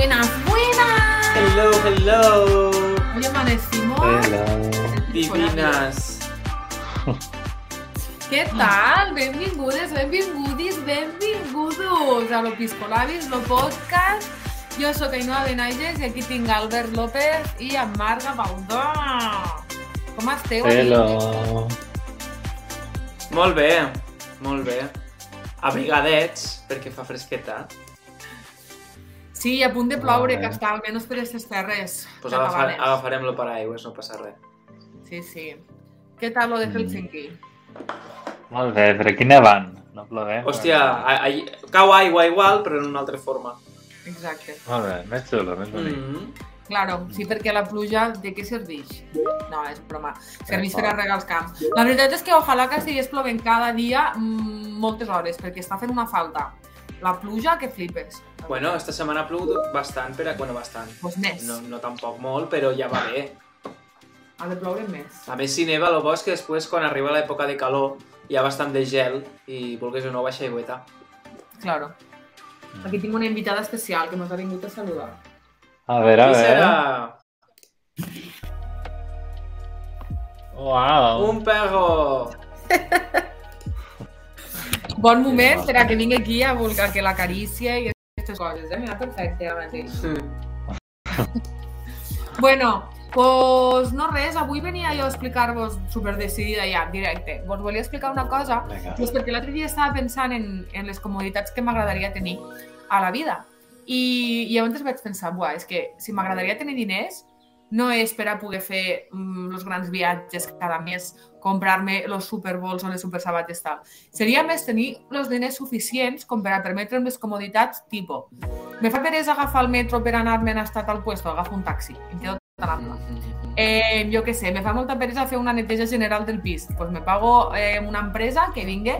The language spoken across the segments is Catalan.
Buenas, buenas. Hello, hello. Hoy amanecimos. Divinas. Què tal? Benvingudes, benvingudis, benvingudos a l'Opiscolabis, lo podcast. Jo sóc Ainhoa Benaiges i aquí tinc Albert López i en Marga Baudó. Com esteu? Hello. Molt bé, molt bé. Abrigadets, perquè fa fresqueta. Sí, a punt de ploure, que està almenys per aquestes terres Pues catalanes. agafarem lo paraigües, no passa res. Sí, sí. Què tal lo de Mm. Helsinki? Molt bé, però aquí nevant. No plove? Hòstia, a, a, cau aigua igual, però en una altra forma. Exacte. Molt bé, més xulo, més bonic. Mm -hmm. Claro, sí, perquè la pluja de què serveix? No, és broma. Serveix per fort. a regar els camps. La veritat és que ojalà que estigués plovent cada dia mm, moltes hores, perquè està fent una falta. La pluja que flipes. Bueno, esta setmana ha plogut bastant, però, bueno, bastant. Pues més. No, no tampoc molt, però ja va bé. Ha de ploure més. A més, si neva, el bo és que després, quan arriba l'època de calor, hi ha bastant de gel i vulguis o no baixa aigüeta. Claro. Aquí tinc una invitada especial que m'ha vingut a saludar. A veure, a veure. serà? Uau. Un perro! Bon moment per a que vingui aquí a voler que l'acarícia i aquestes coses, eh? Mira, perfecte, ara mateix. Bueno, pues no res, avui venia jo a explicar-vos super decidida ja, directe. Vos volia explicar una cosa, Vinga. pues perquè l'altre dia estava pensant en, en les comoditats que m'agradaria tenir a la vida. I, i llavors vaig pensar, buah, és que si m'agradaria tenir diners, no és per a poder fer mm, els grans viatges cada mes, comprar-me els superbols o les supersabates tal. Seria més tenir els diners suficients com per a permetre'm les comoditats tipo me fa peresa agafar el metro per anar-me'n a estar al puesto, agafo un taxi, em quedo tan ample. Eh, jo què sé, me fa molta peresa fer una neteja general del pis. Pues me pago eh, una empresa que vingui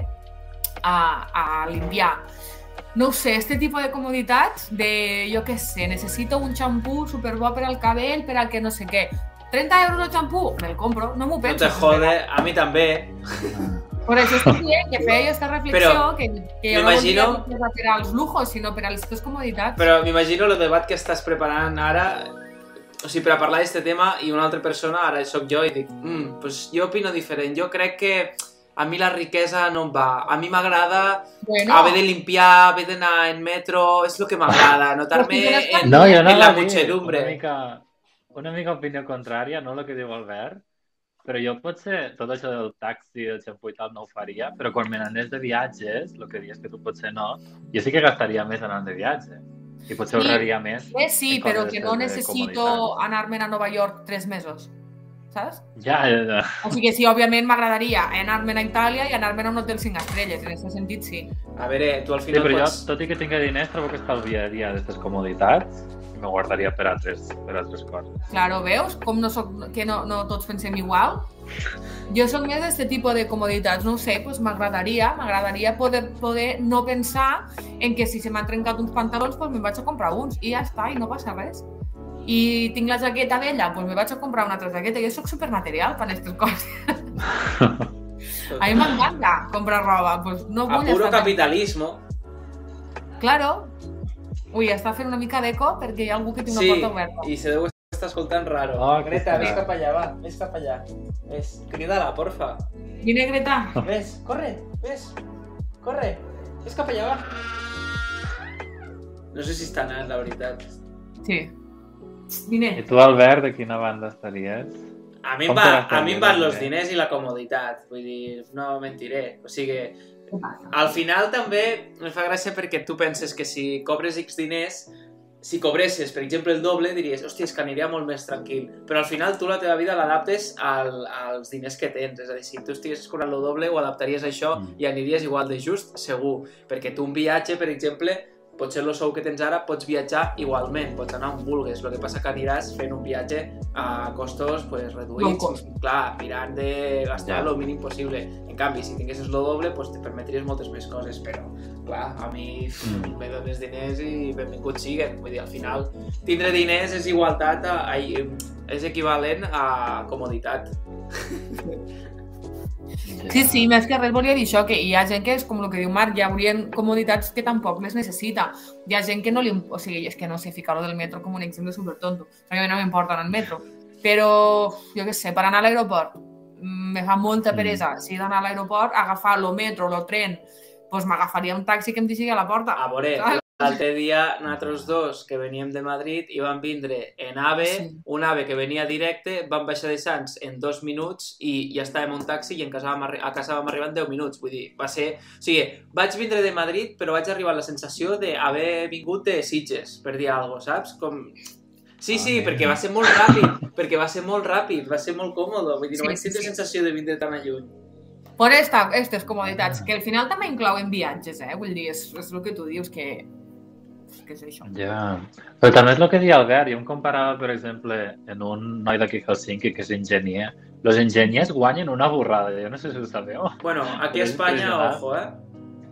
a, a limpiar. No ho sé, este tipus de comoditats de, jo què sé, necessito un xampú superbo per al cabell, per al que no sé què. 30 euros el xampú? Me'l compro, no m'ho No penso. te jode, a mi també. Per això estic dient que feia aquesta reflexió, Però que, que jo no m'imagino- volia per als lujos, sinó per a les teves comoditats. Però m'imagino el debat que estàs preparant ara, o sigui, per a parlar d'aquest tema, i una altra persona, ara sóc jo, i dic, mm, pues jo opino diferent. Jo crec que a mi la riquesa no em va. A mi m'agrada bueno, haver de limpiar, haver d'anar en metro, és el que m'agrada, notar-me en, No, jo no en la dir muchedumbre. Una mica, una mica opinió contrària, no el que diu Albert, però jo potser tot això del taxi, del xampú i tal no ho faria, però quan me n'anés de viatges, el que dius que tu potser no, jo sí que gastaria més anant de viatge. I potser Sí. ahorraria més. Eh, sí, però que no necessito anar-me'n a Nova York tres mesos, saps? Ja, ja, ja. O sigui que sí, òbviament m'agradaria anar-me'n a Itàlia i anar-me'n a un hotel cinc estrelles, en aquest sentit sí. A veure, tu al Sí, final però jo, pots... tot i que tinc diners, trobo que estalviaria d'aquestes comoditats me guardaria per altres, per altres coses. Claro, veus? Com no soc, que no, no tots pensem igual. Jo sóc més d'aquest tipus de comoditats, no ho sé, doncs m'agradaria, m'agradaria poder, poder no pensar en que si se m'han trencat uns pantalons, doncs me'n vaig a comprar uns i ja està, i no passa res. I tinc la jaqueta vella, doncs me vaig a comprar una altra jaqueta. Jo sóc supermaterial per aquestes coses. A mi m'encanta comprar roba, doncs no A vull puro estar... capitalismo. Claro. Ui, està fent una mica d'eco perquè hi ha algú que té una Sí, porta oberta. i se deu estar escoltant raro. Oh, Greta, vés cap allà, va, vés cap allà. Ves, crida-la, porfa. Vine, Greta. Ves, corre, ves, corre. Ves cap allà, va. No sé si està anant, la veritat. Sí. I Vine. tu, Albert, de quina banda estaries? A mi, em va, a mi em van els diners i la comoditat, vull dir, no mentiré. O sigui, Què passa? al final també em fa gràcia perquè tu penses que si cobres X diners, si cobresses, per exemple, el doble, diries, hòstia, és que aniria molt més tranquil. Però al final tu la teva vida l'adaptes al, als diners que tens. És a dir, si tu estiguessis cobrant el doble, ho adaptaries a això Mm. i aniries igual de just, segur. Perquè tu un viatge, per exemple, potser el sou que tens ara pots viatjar igualment, pots anar on vulguis. El que passa que aniràs fent un viatge a costos pues, reduïts, Low cost. clar, mirant de gastar Ja. el mínim possible. En canvi, si tinguessis el doble, pues, te permetries moltes més coses, però, clar, a mi Mm. me dones diners i benvinguts siguen. Vull dir, al final, tindre diners és igualtat, a, a, és equivalent a comoditat. Sí, sí, més que res volia dir això, que hi ha gent que és com el que diu Marc, hi haurien comoditats que tampoc les necessita. Hi ha gent que no li... O sigui, és que no sé, ficar-lo del metro com un exemple super tonto. A mi no m'importa anar al metro. Però, jo què sé, per anar a l'aeroport, mm, me fa molta peresa. Si he d'anar a l'aeroport, agafar el metro, el tren, doncs m'agafaria un taxi que em deixi a la porta. A veure, l'altre dia nosaltres dos, que veníem de Madrid, i vam vindre en AVE, Sí. un AVE que venia directe, vam baixar de Sants en dos minuts i ja estàvem en un taxi i en casa vam a casa vam arribar en 10 minuts. Vull dir, va ser... O sigui, vaig vindre de Madrid, però vaig arribar amb la sensació d'haver vingut de Sitges, per dir alguna cosa, saps? Com... Sí, sí, Ah, perquè va ser molt ràpid, perquè va ser molt ràpid, va ser molt còmode, vull dir, no Sí, vaig sí, tindre sí. sensació de vindre tan a lluny. Per esta, aquestes comoditats, que al final també inclouen viatges, eh? Vull dir, és, és el que tu dius, que... que és això. Ja. Però també és el que deia Albert. Jo em comparava, per exemple, en un noi d'aquí a Helsinki que és enginyer. Los enginyers guanyen una borrada. Jo no sé si ho sabeu. Bueno, aquí a Espanya, ojo, eh?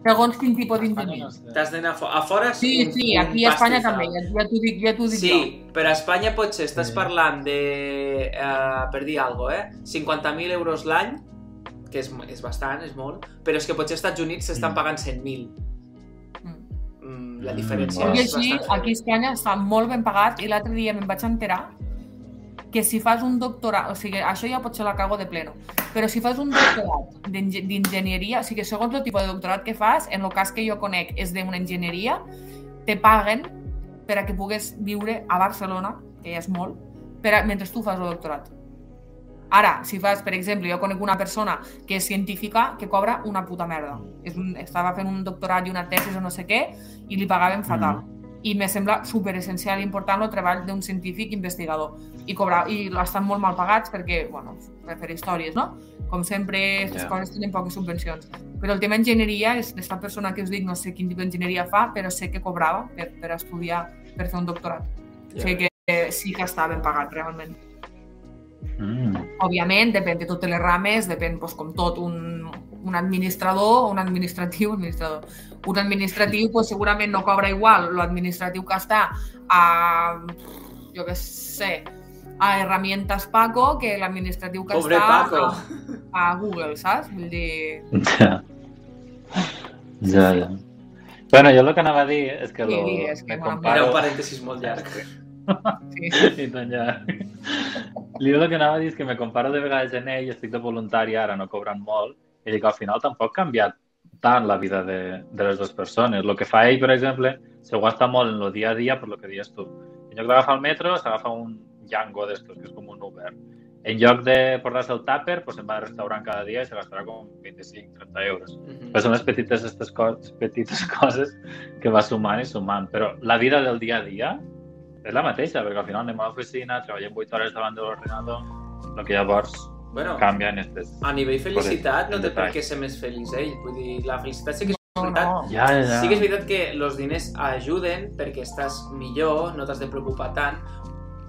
Segons quin tipus d'enginyer. no sé. T'has d'anar a, fo a fora... Sí, un- sí, aquí a Espanya també, ja, t'ho dic, ja t'ho dic jo. Sí, però a Espanya potser estàs Sí. parlant de, eh, per dir alguna cosa, eh? 50.000 euros l'any, que és, és bastant, és molt, però és que potser als Estats Units s'estan Mm. pagant 100.000. Mm. Mm, la Mm, diferència. I és així, bastant aquí a Espanya està molt ben pagat i l'altre dia me'n vaig enterar que si fas un doctorat, o sigui, això ja pot ser la cago de pleno, però si fas un doctorat d'enginyeria, o sigui, segons el tipus de doctorat que fas, en el cas que jo conec és d'una enginyeria, te paguen per a que pugues viure a Barcelona, que ja és molt, per a, mentre tu fas el doctorat. Ara, si fas, per exemple, jo conec una persona que és científica que cobra una puta merda. És un, estava fent un doctorat i una tesis o no sé què i li pagaven fatal. I me sembla super essencial i important el treball d'un científic investigador. I, cobrar, i estan molt mal pagats perquè, bueno, per fer històries, no? Com sempre, aquestes Ja. coses tenen poques subvencions. Però el tema enginyeria és aquesta persona que us dic, no sé quin tipus d'enginyeria fa, però sé que cobrava per, per estudiar, per fer un doctorat. O sigui que eh, sí que està ben pagat, realment. Mm. Òbviament, depèn de totes les rames, depèn, doncs, com tot, un, un administrador, un administratiu, administrador, un administratiu doncs, segurament no cobra igual l'administratiu que està a, jo què sé, a Herramientas Paco que l'administratiu que Pobre està Paco. A, a Google, saps? Vull dir... Ja. Ja, ja. Bueno, jo el que anava a dir és que, Sí, lo, digues, que me bona Era comparo... un parèntesis molt llarg. Sí. I tant ja. Li el que anava a dir que me comparo de vegades en ell, estic de voluntari ara, no cobrant molt, i dic, al final tampoc ha canviat tant la vida de, de les dues persones. El que fa ell, per exemple, se gasta molt en el dia a dia per lo que dius tu. En lloc d'agafar el metro, s'agafa un Django d'estos, que és com un Uber. En lloc de portar-se el tàper, pues se'n va al restaurant cada dia i se gastarà com 25-30 euros. Mhm. Però són les petites, aquestes coses, petites coses que va sumant i sumant. Però la vida del dia a dia és la mateixa, perquè al final anem a l'oficina, treballem 8 hores davant de l'ordinador, el que llavors Bueno, canvia en aquestes... a nivell felicitat no té per què ser més feliç ell. Vull dir, la felicitat sí que és No, veritat. no. Ja, ja. Sí que és veritat que els diners ajuden perquè estàs millor, no t'has de preocupar tant,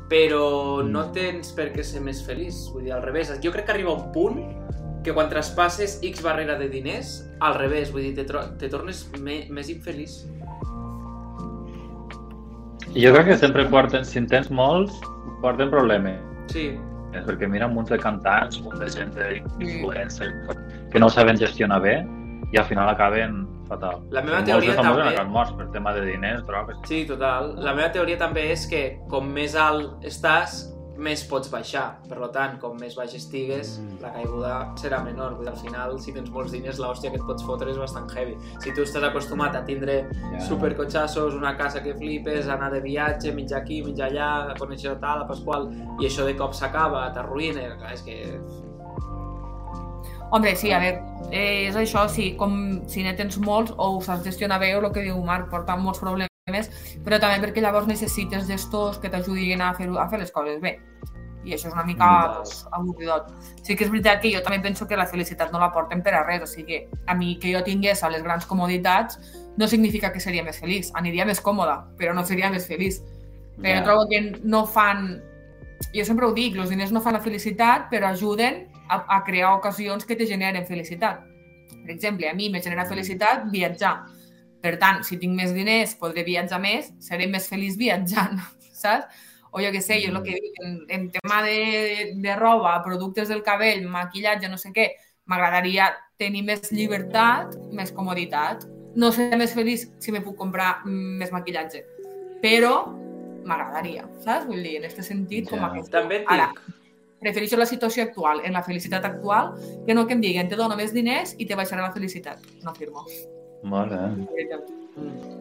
però Mm. no tens per què ser més feliç. Vull dir, al revés. Jo crec que arriba un punt que quan traspasses X barrera de diners, al revés, vull dir, te, te tornes me més infeliç. I jo crec que sempre porten, si en tens molts, porten problemes. Sí, És perquè mira un munt de cantants, un munt de gent d'influencers que no saben gestionar bé i al final acaben fatal. La meva molts teoria de també- han acabat morts per tema de diners, drogues... sí, total. La meva teoria també és que com més alt estàs, més pots baixar. Per tant, com més baix estigues, Mm. la caiguda serà menor. Vull dir, al final, si tens molts diners, l'hòstia que et pots fotre és bastant heavy. Si tu estàs acostumat a tindre Ja. supercotxassos, una casa que flipes, anar de viatge, mitja aquí, mitja allà, a conèixer tal, a Pasqual, i això de cop s'acaba, t'arruïna, és que... Hombre, sí, a veure, eh, és això, sí, com si ne tens molts o ho saps gestionar bé o el que diu Marc, porta molts problemes, però també perquè llavors necessites gestors que t'ajudin a, fer, a fer les coses bé. I això és una mica pues, avorridot. Sí que és veritat que jo també penso que la felicitat no la porten per a res, o sigui, a mi que jo tingués les grans comoditats no significa que seria més feliç, aniria més còmoda, però no seria més feliç. Però Ja. jo trobo que no fan... Jo sempre ho dic, els diners no fan la felicitat, però ajuden a, a crear ocasions que te generen felicitat. Per exemple, a mi me genera felicitat viatjar. Per tant, si tinc més diners, podré viatjar més, seré més feliç viatjant, saps? O jo què sé, jo el que dic, en, en tema de, de roba, productes del cabell, maquillatge, no sé què, M'agradaria tenir més llibertat, més comoditat. No ser més feliç si me puc comprar mm, més maquillatge, però m'agradaria, saps? Vull dir, en aquest sentit, com Ja. aquest. També et Ara, dic, prefereixo la situació actual, en la felicitat actual, que no que em diguen te dono més diners i te baixarà la felicitat. No firmo. Molt bé. de veritat. mm,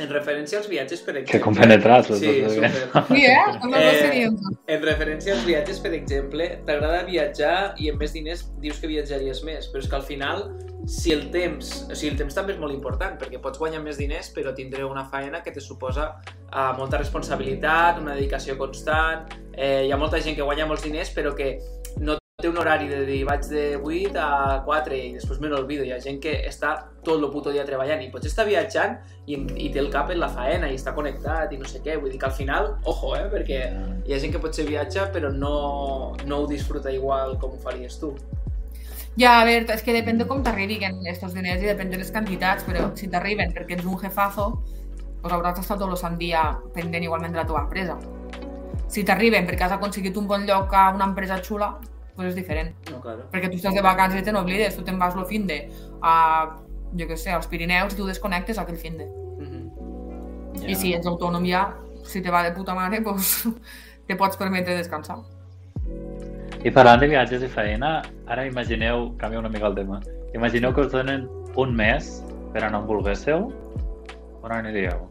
en referència als viatges, per exemple... Que compenetrats, los Sí, eh? super. Sí, eh? Eh. En referència als viatges, per exemple, t'agrada viatjar i amb més diners dius que viatjaries més, però és que al final, si el temps, o sigui, el temps també és molt important, perquè pots guanyar més diners, però tindré una feina que te suposa uh, molta responsabilitat, una dedicació constant, eh, hi ha molta gent que guanya molts diners, però que no té un horari de dir vaig de 8 a 4 i després me n'olvido. Hi ha gent que està tot el puto dia treballant i potser està viatjant i, i té el cap en la faena i està connectat i no sé què. Vull dir que al final, ojo, eh, perquè hi ha gent que potser viatja però no, no ho disfruta igual com ho faries tu. Ja, a veure, és que depèn de com t'arribin aquests diners i depèn de les quantitats, però si t'arriben perquè ets un jefazo, pues hauràs d'estar tot el sant dia pendent igualment de la teva empresa. Si t'arriben perquè has aconseguit un bon lloc a una empresa xula, pues és diferent. No, claro. Perquè tu estàs de vacances i te n'oblides, tu te'n vas el fin de a, jo què sé, als Pirineus i tu desconnectes aquell fin de. Mhm. I si ets autònom ja, si te va de puta mare, pues, te pots permetre descansar. I parlant de viatges i feina, ara imagineu, canvia una mica el tema, imagineu que us donen un mes per anar on volguéssiu, on aniríeu?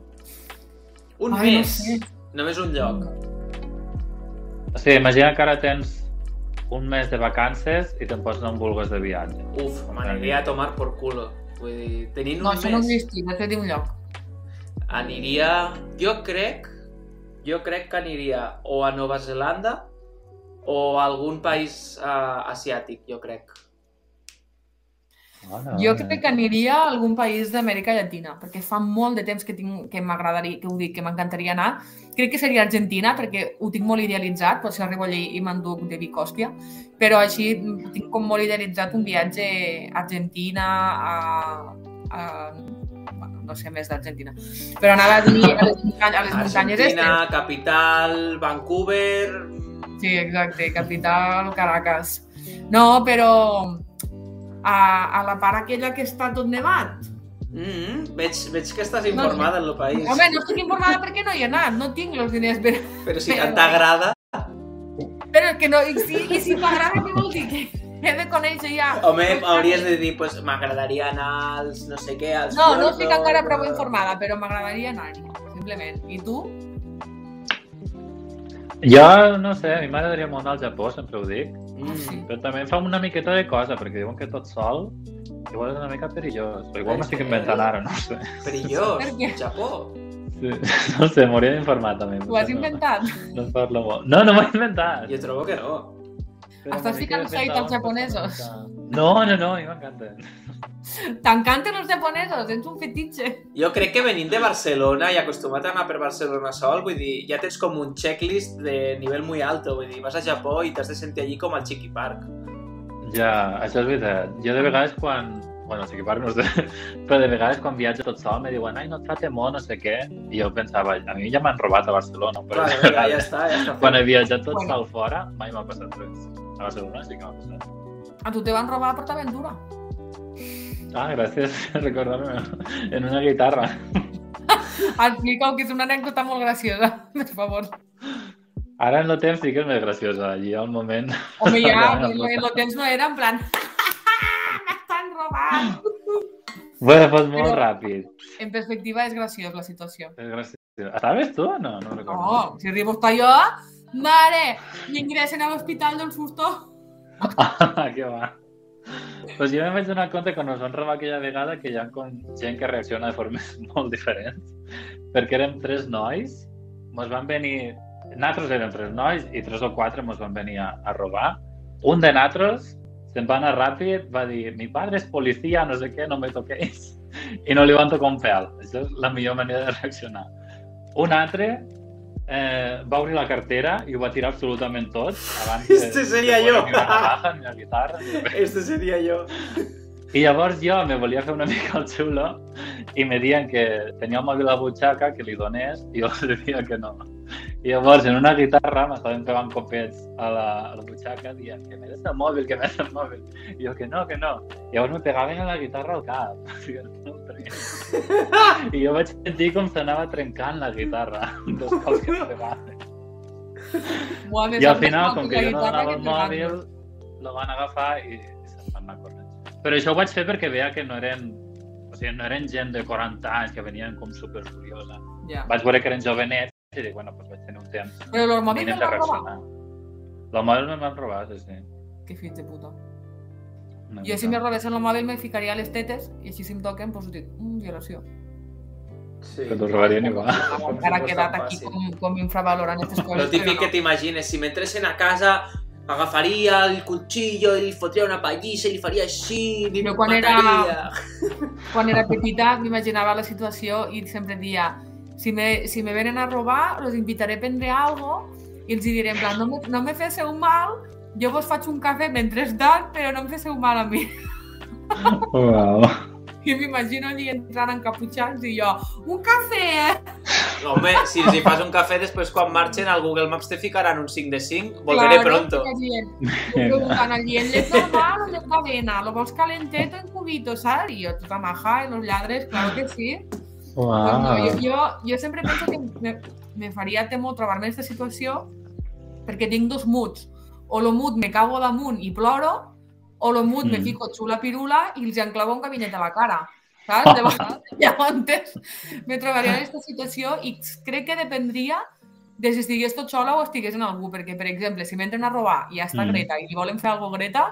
Un Ai, no mes, sé. només un lloc. O sigui, imagina que ara tens un mes de vacances i te'n pots anar on vulguis de viatge. Uf, m'aniria a tomar por culo. Vull dir, tenint un No, això no mes, existeix, vaig dir un lloc. aniria... Jo crec, jo crec que aniria o a Nova Zelanda o a algun país uh, asiàtic, jo crec. Ah, Jo crec que aniria a algun país d'Amèrica Llatina, perquè fa molt de temps que, tinc, que m'agradaria, que ho dic, que m'encantaria anar. Crec que seria Argentina, perquè ho tinc molt idealitzat, potser arribo allí i m'enduc de Vicòspia, però així mm, tinc com molt idealitzat un viatge a Argentina, a, a bueno, no sé més d'Argentina, però anava a dir a les, muntanyes, a les muntanyes Argentina, estes. capital, Vancouver... Sí, exacte, capital, Caracas. No, però a, a la part aquella que està tot nevat, Mm, veig, veig que estàs informada en el país. Home, no estic informada perquè no hi he anat, no tinc els diners per... Però si però- t'agrada... Però que no, i si, i si m'agrada, què vol dir? Que he de conèixer ja... Home, hauries de dir, pues, m'agradaria anar als no sé què, als No, no estic encara prou informada, però m'agradaria anar-hi, simplement. I tu? Jo, no sé, a mi m'agradaria molt anar al Japó, sempre ho dic, Mm. però també em fa una miqueta de cosa, perquè diuen que tot sol igual és una mica perillós, o igual m'estic inventant ara, no sé. Perillós, Per què? Japó. Sí. No sé, m'hauria d'informar també. Ho has potser no. inventat? No, parlo molt. No, no m'ho he inventat. Jo trobo que no. Però Estàs ficant hate als japonesos? mica- No, no, no, a mi m'encanten. T'encanten els japonesos, ets un fetitxe. Jo crec que venint de Barcelona i acostumat a anar per Barcelona sol, vull dir, ja tens com un checklist de nivell muy alto, vull dir, vas a Japó i t'has de sentir allí com al Chiqui Park. Ja, això és veritat. Jo de vegades quan... Bueno, sí que parlo, no sé, però de vegades quan viatjo tot sol me diuen ai, no et fa temor, no sé què, i jo pensava, a mi ja m'han robat a Barcelona, però Clar, ja, ja està, ja està. quan he viatjat tot Bueno. sol fora, mai m'ha passat res. A Barcelona sí que m'ha passat. A tu te van robar a PortAventura. Ah, gràcies per recordar-me en una guitarra. Explica-ho, que és una anècdota molt graciosa, per favor. Ara en el temps sí que és més graciosa, allí al moment... Home, ja, en el temps no era en plan... M'estan robant! Bueno, pues molt Però- ràpid. En perspectiva és graciós la situació. És graciós. Estaves tu o no? No recordo. No, si arribo hasta yo, madre, me ingresen al hospital del susto. Ah, que va. Pues jo em vaig donar compte quan ens van robar aquella vegada que hi ha com gent que reacciona de formes molt diferents. Perquè érem tres nois, mos van venir... Nosaltres érem tres nois i tres o quatre mos van venir a, a robar. Un de nosaltres se'n va anar ràpid, va dir mi padre és policia, no sé què, no me toquéis. I no li van tocar un pèl. Això és la millor manera de reaccionar. Un altre eh, va obrir la cartera i ho va tirar absolutament tot. Abans de, Este seria de jo. Navaja, ni la guitarra, ni. Este seria jo. I llavors jo me volia fer una mica el xulo i me diuen que tenia el mòbil a la butxaca, que li donés, i jo li que no, I llavors, en una guitarra, m'estaven pegant copets a la, a la butxaca dient que me des el mòbil, que me des el mòbil. I jo que no, que no. I llavors me pegaven a la guitarra al cap. I jo, no, I jo vaig sentir com s'anava trencant la guitarra dels cops que me pegaven. Buah, I al final, com que jo no donava el mòbil, lo van agafar i, i se'n van anar corrents. Però això ho vaig fer perquè veia que no eren, o sigui, no eren gent de 40 anys que venien com super curiosa. Ja. Vaig veure que eren jovenets i dic, bueno, doncs vaig tenir un temps Però el mòbil mínim me de l'han robat. reaccionar. El mòbil me'l van robar, sí, sí. Que fills de puta. Una Jo si me robessin el mòbil me ficaria a les tetes i així si em toquen, doncs dic, mm, violació. Sí. Que t'ho robarien igual. Encara ha quedat aquí com, com infravalorant aquestes coses. Lo típic que t'imagines, si m'entressin a casa, agafaria el cuchillo i li fotria una pallissa i li faria així, i Però em quan era- mataria. Quan era petita m'imaginava la situació i sempre dia si me, si me venen a robar, los invitaré a prendre algo i els diré en plan, no me, no me féssiu mal, jo vos faig un cafè mentrestant, però no em féssiu mal a mi. Uau. I m'imagino allí entrant encaputxats i jo, un cafè! No, home, si els hi fas un cafè, després quan marxen al Google Maps te ficaran un 5 de 5, volveré Claro, pronto. Preguntant al client, ¿es normal o de cadena? ¿Lo vols calentet o en cubito, saps? I jo, tota maja, i los lladres, claro que sí. Pues no, Uau. jo, jo, jo sempre penso que me, me faria temor trobar-me en aquesta situació perquè tinc dos moods. O lo mood me cago damunt i ploro, o lo mood me Mm. fico xula pirula i els enclavo un cabinet a la cara. Saps? Llavors, llavors me trobaria en aquesta situació i crec que dependria de si estigués tot sola o estigués en algú, perquè, per exemple, si m'entren a robar i ja està Mm. Greta i li volen fer alguna Greta,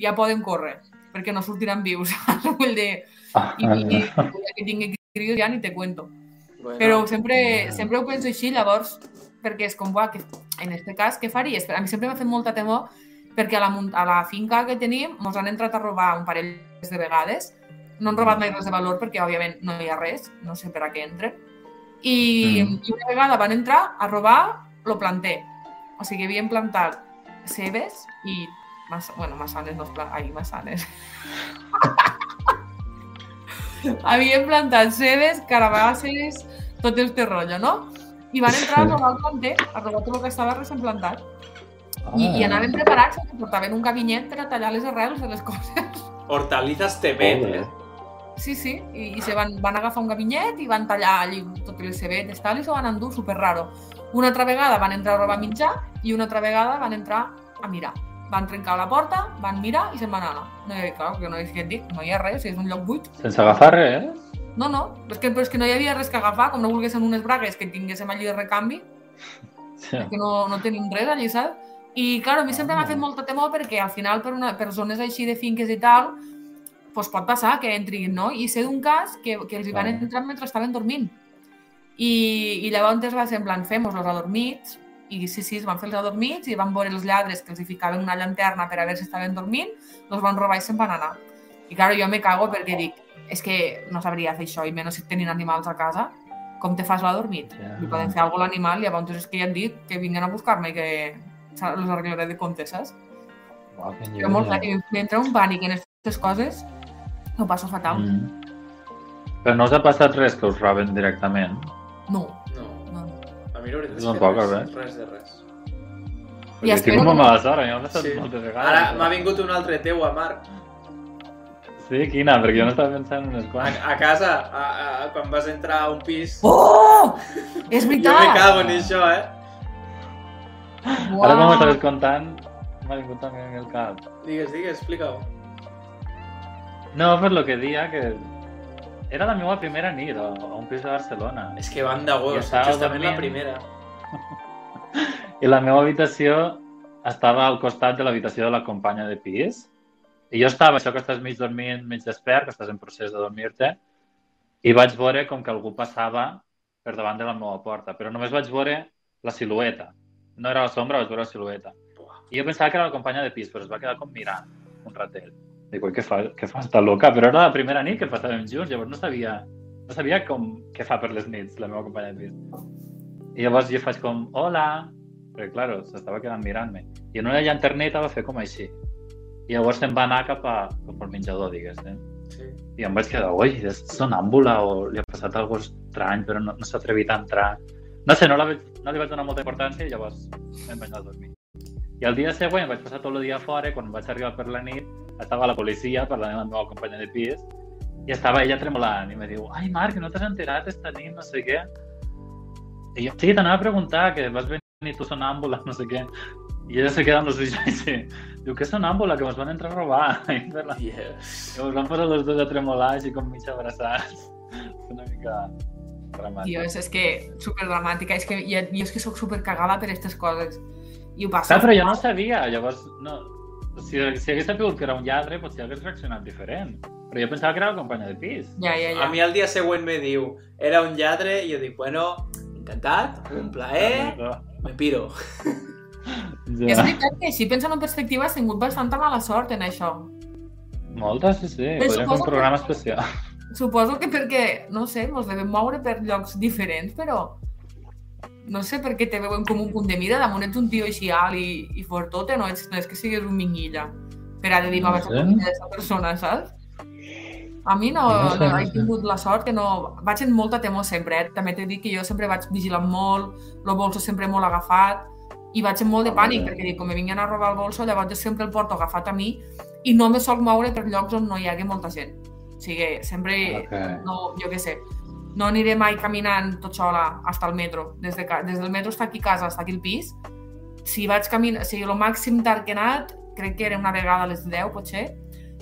ja poden córrer, perquè no sortiran vius. saps? Vull dir, i, i, i que tingui cries ja ni te cuento. Bueno, Però sempre, Ja. sempre ho penso així, llavors, perquè és com, buah, que, en este cas, què faries? A mi sempre m'ha fet molta temor perquè a la, a la finca que tenim mos han entrat a robar un parell de vegades. No han robat mai res de valor perquè, òbviament, no hi ha res, no sé per a què entren. I, Mm. i una vegada van entrar a robar lo planter. O sigui, havien plantat cebes i Mas, bueno, massanes no es plan... Ai, massanes. Havien plantat cebes, carabasses, tot este rotllo, no? I van entrar a robar el planter, a robar tot el que estava recent plantat. I, Ah. i anaven preparats, que portaven un gabinet per a tallar les arrels de les coses. Hortalizas Tebet, eh? Sí, sí, i, i se van, van agafar un gabinet i van tallar allí totes les cebetes tal, i s'ho van endur super raro. Una altra vegada van entrar a robar mitjà i una altra vegada van entrar a mirar. Van trencar la porta, van mirar i se'n van anar. No hi havia, clar, que no és que et dic, no hi ha res, és un lloc buit. Sense agafar res, eh? No, no, és que, però és que no hi havia res que agafar, com no volguéssim unes bragues que tinguéssim allí de recanvi, Sí. que no, no tenim res allí, saps? I, clar, a mi sempre m'ha fet molta temor perquè al final per, una, per zones així de finques i tal, pues pot passar que entrin, no? I sé d'un cas que, que els hi van entrar mentre estaven dormint. I, i llavors va ser en plan, fem-los adormits, i sí, sí, es van fer els adormits i van veure els lladres que els hi ficaven una llanterna per a veure si estaven dormint, els van robar i se'n van anar. I claro, jo me cago perquè dic, és que no sabria fer això, i menys si tenen animals a casa, com te fas l'adormit? Ja. Li poden fer alguna a l'animal i llavors és que ja han dit que vinguen a buscar-me i que los arreglaré de compte, saps? Uau, que Però molt clar, que m'entra un pànic en aquestes coses, ho passo fatal. Mm. Però no us ha passat res que us roben directament? No. A mi la veritat és No que toca res, res. res de res. I espero tinc una mala sort, a mi m'ha passat Sí. moltes vegades. Ara m'ha vingut un altre teu, a Marc. Sí, quina? Perquè jo no estava pensant en unes A, a casa, a, a, quan vas entrar a un pis... Oh! És Jo veritat! me cago en això, eh? Uau! Ara com estaves contant, m'ha vingut també en el cap. Digues, digues, explica-ho. No, per lo que dia, que era la meva primera nit a, a un pis de Barcelona. És que van de gos, justament la dormint. primera. I la meva habitació estava al costat de l'habitació de la companya de pis. I jo estava, això que estàs mig dormint, mig despert, que estàs en procés de dormir-te, i vaig veure com que algú passava per davant de la meva porta, però només vaig veure la silueta. No era la sombra, vaig veure la silueta. I jo pensava que era la companya de pis, però es va quedar com mirant un ratet. Dic, ui, què fa, què fa esta loca? Però era la primera nit que passàvem junts, llavors no sabia, no sabia com, què fa per les nits la meva companya de pis. I llavors jo faig com, hola, perquè, claro, s'estava quedant mirant-me. I en una llanterneta va fer com així. I llavors se'n va anar cap, a, cap al menjador, digues, eh? Sí. I em vaig quedar, ui, és sonàmbula o li ha passat alguna estrany, però no, no s'ha atrevit a entrar. No sé, no la no li vaig donar molta importància i llavors em vaig anar a dormir. I el dia següent vaig passar tot el dia fora, quan vaig arribar per la nit, estava la policia parlant amb la meva companya de pis i estava ella tremolant i me diu ai Marc, no t'has enterat esta nit, no sé què. I jo, sí, t'anava a preguntar que vas venir tu sonàmbula, no sé què. I ella se queda amb els ulls així. Diu, que sonàmbula, que ens van entrar a robar. I la... Yes. I ens van posar els dos a tremolar així com mig abraçats. Una mica dramàtic. Tio, és, que superdramàtica. És que jo, jo és que sóc supercagada per aquestes coses. I ho passo. Clar, però jo no sabia, llavors, no, si, si hagués sabut que era un lladre, potser hagués reaccionat diferent. Però jo pensava que era la companya de pis. Ja, ja, ja. A mi el dia següent me diu, era un lladre, i jo dic, bueno, encantat, un plaer, me piro. És Ja. veritat que així, pensant en perspectiva, has tingut bastanta mala sort en això. Molta, sí, sí. Però Podríem fer un que- programa especial. Suposo que perquè, no sé, ens devem moure per llocs diferents, però no sé per què te veuen com un punt de mira. Damunt ets un tio així alt i, i fortote, no, ets, no és que siguis un minguilla per a de dir, No va, vaig a aquesta persona, saps? A mi no, No sé, no, he tingut la sort que no... Vaig amb molta temor sempre, eh? També t'he dit que jo sempre vaig vigilant molt, el bolso sempre molt agafat, i vaig amb molt de Ah, pànic, perquè dic, com me vinguin a robar el bolso, llavors jo sempre el porto agafat a mi i no me soc moure per llocs on no hi hagi molta gent. O sigui, sempre Ok. no, jo què sé, no aniré mai caminant tot sola fins al metro. Des, de, des del metro està aquí a casa, està aquí al pis. Si vaig caminar, o sigui, el màxim tard que he anat, crec que era una vegada a les 10, potser,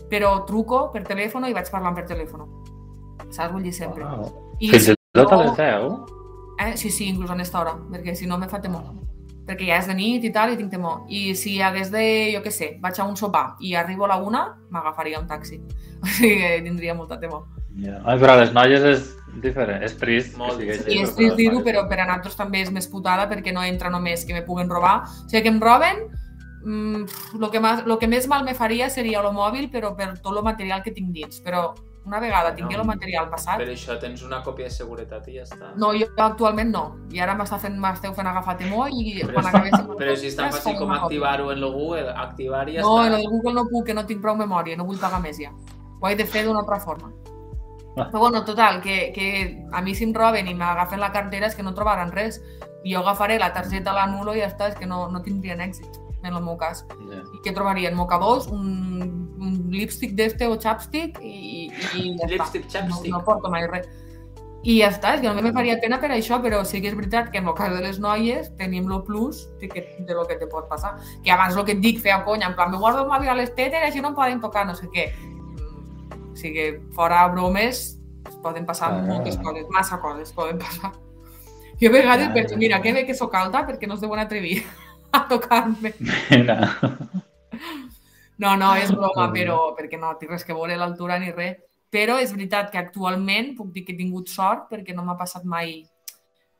però truco per telèfon i vaig parlant per telèfon. Saps? Vull dir sempre. Wow. I Fins si i tot a no- les 10? Eh? Sí, sí, inclús en esta hora, perquè si no me fa temor. Perquè ja és de nit i tal, i tinc temor. I si hagués de, jo què sé, vaig a un sopar i arribo a la una, m'agafaria un taxi. O sigui que tindria molta temor. Ja. Ai, però a les noies és diferent, és trist Molt que així, és trist dir-ho, però per a nosaltres també és més putada perquè no entra només que me puguen robar. O sigui, que em roben, mm, lo, que más, lo que més mal me faria seria el mòbil, però per tot el material que tinc dins. Però una vegada tingui No. el material passat... Per això tens una còpia de seguretat i ja està. No, jo actualment no. I ara m'està fent, m'esteu fent agafar temor i Però quan és- acabés... Però si és tan fàcil com activar-ho en el Google, activar i ja No, en està. el Google no puc, que no tinc prou memòria, no vull pagar més ja. Ho he de fer d'una altra forma. Però bueno, total, que, que a mi si em roben i m'agafen la cartera és que no trobaran res. Jo agafaré la targeta, l'anulo i ja està, és que no, no tindrien èxit, en el meu cas. Ja. I què trobarien? Mocadors, un, un lipstick d'este o chapstick i, i ja Lipstick, està. chapstick. No, no porto mai res. I ja està, és que no me faria pena per això, però sí que és veritat que en el cas de les noies tenim lo plus de, que, de lo que te pot passar. Que abans el que et dic, feia conya, en plan, me guardo el mòbil a les tetes i així no em poden tocar, no sé què. O sigui, fora bromes, es poden passar Ah. moltes coses, massa coses poden passar. Jo a vegades Ja, penso, mira, que bé que sóc alta perquè no es deuen atrevir a tocar-me. No, no, és broma, Ah, però perquè no té res que veure l'altura ni res. Però és veritat que actualment puc dir que he tingut sort perquè no m'ha passat mai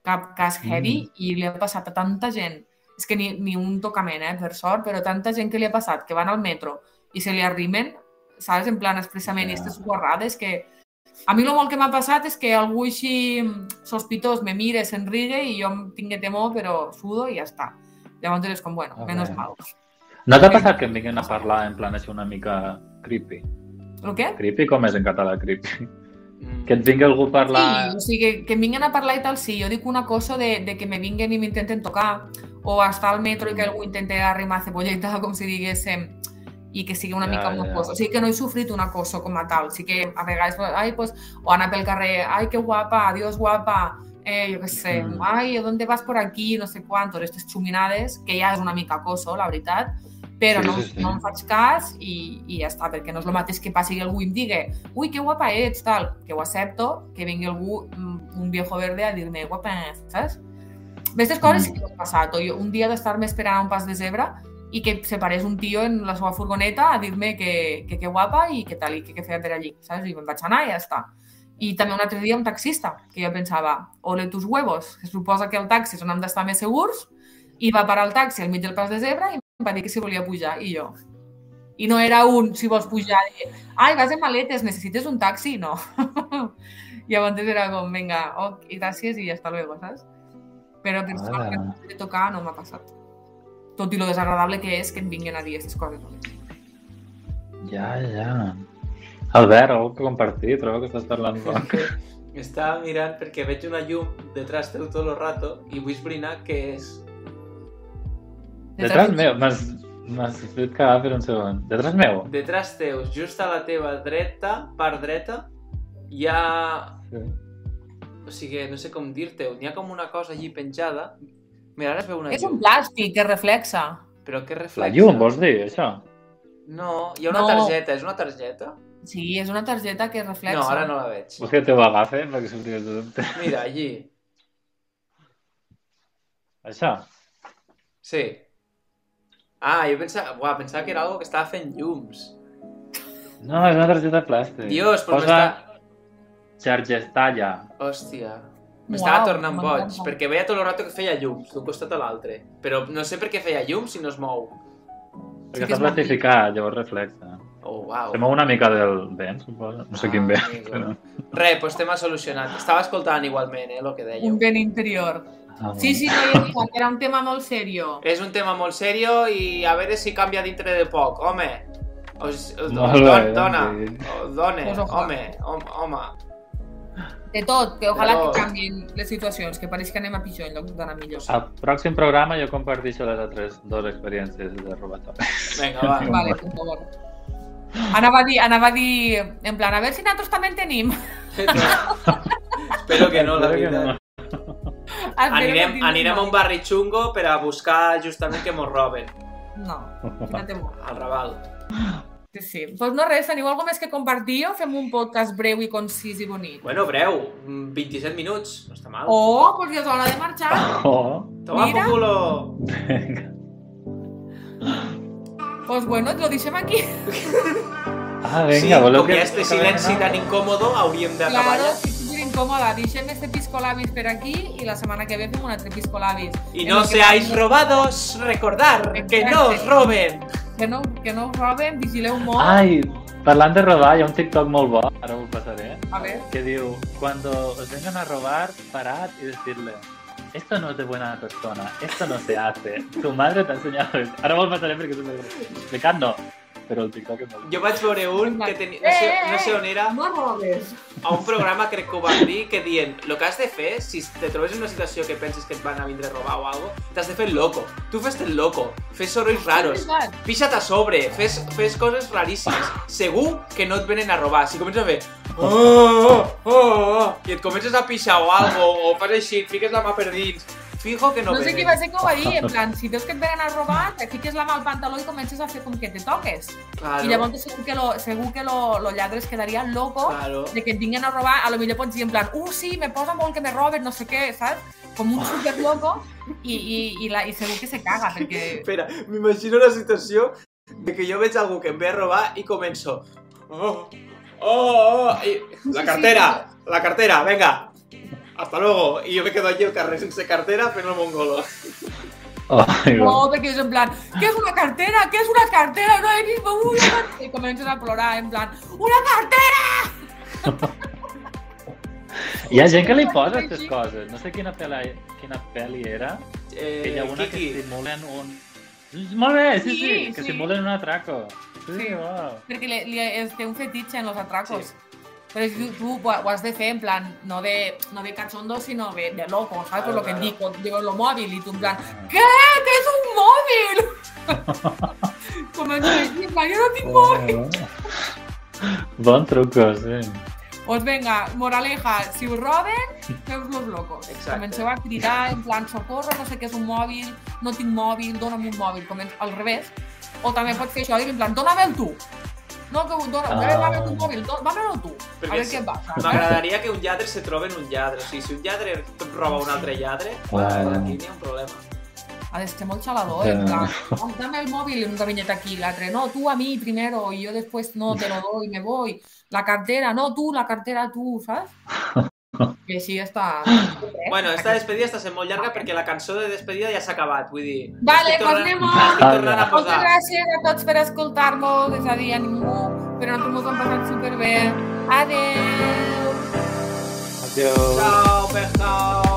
cap cas heavy Mm. i li ha passat a tanta gent. És que ni, ni un tocament, eh, per sort, però tanta gent que li ha passat, que van al metro i se li arrimen, saps, en plan expressament, Ja. i aquestes guarrades que... A mi el molt que m'ha passat és que algú així sospitós me mire, s'enrigue i jo em tingui temor, però sudo i ja està. Llavors és com, bueno, Ah, menos mal. No t'ha passat que em vinguin a parlar en plan així una mica creepy? El què? Creepy com és en català, creepy? Mm. Que et vingui algú a parlar... Sí, o sigui, que, que em vinguin a parlar i tal, sí. Jo dic una cosa de, de que me vinguen i m'intenten tocar, o estar al metro i que algú intente arrimar cebolleta, com si diguéssim, i que sigui una Ja, mica un ja. acoso. O sigui, que no he sofrit un acoso com a tal. Sí que a vegades, ai, pues, o anar pel carrer, ai, que guapa, adiós guapa, eh, jo què sé, Mm. ai, ¿a dónde vas por aquí? No sé quantos, aquestes xuminades, que ja és una mica acoso, la veritat, però Sí, no, sí, sí. no em faig cas i, i ja està, perquè no és el mateix que passi que algú em digui ui, que guapa ets, tal, que ho accepto, que vingui algú, mm, un viejo verde, a dir-me guapa, saps? Aquestes coses sí Mm. que m'han passat. O jo, un dia d'estar-me esperant un pas de zebra i que se parés un tio en la seva furgoneta a dir-me que, que, que guapa i que tal, i que què feia per allí, saps? I me'n vaig anar i ja està. I també un altre dia un taxista, que jo pensava, ole tus huevos, que suposa que el taxi és on hem d'estar més segurs, i va parar el taxi al mig del pas de zebra i em va dir que si volia pujar, i jo. I no era un, si vols pujar, i, ai, vas en maletes, necessites un taxi? No. I llavors era com, vinga, ok, i gràcies i hasta luego, saps? Però per sort que no de tocar no m'ha passat. Tot i lo desagradable que és que em vinguin a dir aquestes coses. Ja, ja. Albert, algú que compartir, trobo que estàs parlant poc. Estava mirant perquè veig una llum detrás teu tot el rato i vull esbrinar què és. Detrás meu, m'has m'has fet cagar per un segon. Detrás meu? Detrás teus, just a la teva dreta, part dreta, hi ha... Sí. O sigui, no sé com dir-te, n'hi ha com una cosa allí penjada. Mira, ara es veu una És llum. un plàstic que reflexa. Però què La reflexa? llum, vols dir, això? No, hi ha una No. targeta. És una targeta? Sí, és una targeta que reflexa. No, ara no la veig. Vols que te ho agafe perquè sortires de dubte? Mira, allí. Això? Sí. Ah, jo pensava, uah, pensava que era algo que estava fent llums. No, és una targeta plàstic. Dios, però Posa m'està... Xargestalla. Hòstia. M'estava tornant boig, perquè veia tot el rato que feia llums d'un costat a l'altre. Però no sé per què feia llums si no es mou. Perquè que està plastificat, llavors reflexa. Oh, uau. Se mou una mica del vent, suposo. No sé quin Ah, vent, amigo. però... Res, doncs tema solucionat. Estava escoltant igualment, eh, el que dèieu. Un vent interior. Ah, Sí, sí, no hi havia, que era un tema molt serio. És un tema molt serio i a veure si canvia dintre de poc. Home, us, us, don, bé, dona, doncs o done, Pues ojalà. home, home, home. De tot, que ojalà tot. que canvien les situacions, que pareix que anem a pitjor en lloc d'anar millor. Al pròxim programa jo comparteixo les altres dues experiències de robatori. Vinga, va. Vale, por favor. Anava a dir, anava a dir, en plan, a veure si nosaltres també en tenim. Espero que no, la veritat. no. Anirem, anirem a un barri xungo per a buscar justament que mos roben, No, no té molt. al Raval. Sí, sí. Doncs no res, teniu alguna més que compartir o fem un podcast breu i concís i bonic? Bueno, breu, mm, 27 minuts, no està mal. Oh, doncs ja és hora de marxar. Oh, Toma mira. por culo! vinga. Doncs bueno, lo deixem aquí. Ah, Sí, vinga, voleu que... este silenci tan incòmodo, hauríem d'acabar Claro, si super incòmoda. Deixem este piscolabis per aquí i la setmana que ve fem un altre piscolabis. Y En no seáis robados, recordar que no os roben. Que no, que no roben, vigileu molt. Ai, parlant de robar, hi ha un TikTok molt bo, ara ho passaré, A ver. que diu, cuando os vengan a robar, parad y decirle, esto no es de buena persona, esto no se hace, tu madre t'ha ensenyado esto. Ara me'l passaré perquè és una... Explicat no, però el TikTok és molt. Jo vaig veure un que tenia, no, sé, no sé on era, No robes. a un programa crec que ho van dir, que dient, lo que has de fer, si te trobes en una situació que penses que et van a vindre a robar o algo, t'has de fer el loco. Tu fes el loco, fes sorolls raros, pixa't a sobre, fes, fes coses raríssimes. Segur que no et venen a robar. Si comences a fer... Oh, oh, oh, oh, i et comences a pixar o algo, o fas així, et fiques la mà per dins, fijo que no, No sé venen. va ser que ho va dir, en plan, si veus que et venen a robar, te fiques la mà al pantaló i comences a fer com que te toques. Claro, I llavors segur que, lo, segur que lo, lo lladres quedaria loco claro. de que et a robar, a lo millor pots dir en plan, uh, sí, me posa molt que me roben, no sé què, saps? Com un super loco i, i, i, la, i segur que se caga, perquè... Espera, m'imagino la situació de que jo veig algú que em ve a robar i començo... Oh, oh, oh, i... La Sí, cartera, la cartera, venga. Hasta luego. Y yo me quedo allí el carrer sense cartera fent el mongolo. Oh, No, perquè és en plan, què és una cartera? Què és una cartera? No he vist una cartera. I comences a plorar, en plan, una cartera! Hi ha gent que li posa aquestes coses. No sé quina pel·li, quina pel·li era, Eh, que hi ha una que Kiki, simulen un... Molt bé, sí, sí, Sí, que sí. simulen un atraco. Sí, Sí. wow. Perquè li, li, es té un fetitxe en los atracos. Sí. Però tu, tu ho has de fer en plan, no de, no de cachondo, sinó de, de loco, ¿sabes? Por lo que Claro, dic, digo, lo móvil, y tú en plan, ¿qué? ¿Qué es un móvil? Com ens dic, en plan, jo no tinc móvil. Bon truco, sí. Pues venga, moraleja, si us roben, feu los locos. Exacte. Comenceu a cridar, en plan, socorro, no sé què és un mòbil, no tinc mòbil, dona'm un mòbil, Comen al revés. O també pots fer això, dir en plan, dóna'm tu. No, que dona, Ah. ah. dame tu mòbil, do- dámelo tu. A veure si- què passa. M'agradaria que un lladre se trobe en un lladre. O sigui, si un lladre roba un altre lladre, Claro. aquí n'hi ha un problema. Ha de ser molt xalador, en plan, "Oh, dame el móvil, un gabinete aquí, l'altre, no, tú a mí primero, y yo después no te lo doy, me voy. La cartera, no, tú, la cartera tú, ¿sabes? I així està... Bueno, esta despedida està sent molt llarga perquè la cançó de despedida ja s'ha acabat, vull dir... Vale, tornant- anem-ho. Estic tornant a Moltes gràcies a tots per escoltar-nos, és a dir, a ningú, però nosaltres ens ho hem passat superbé. Adéu! Adiós. Ciao.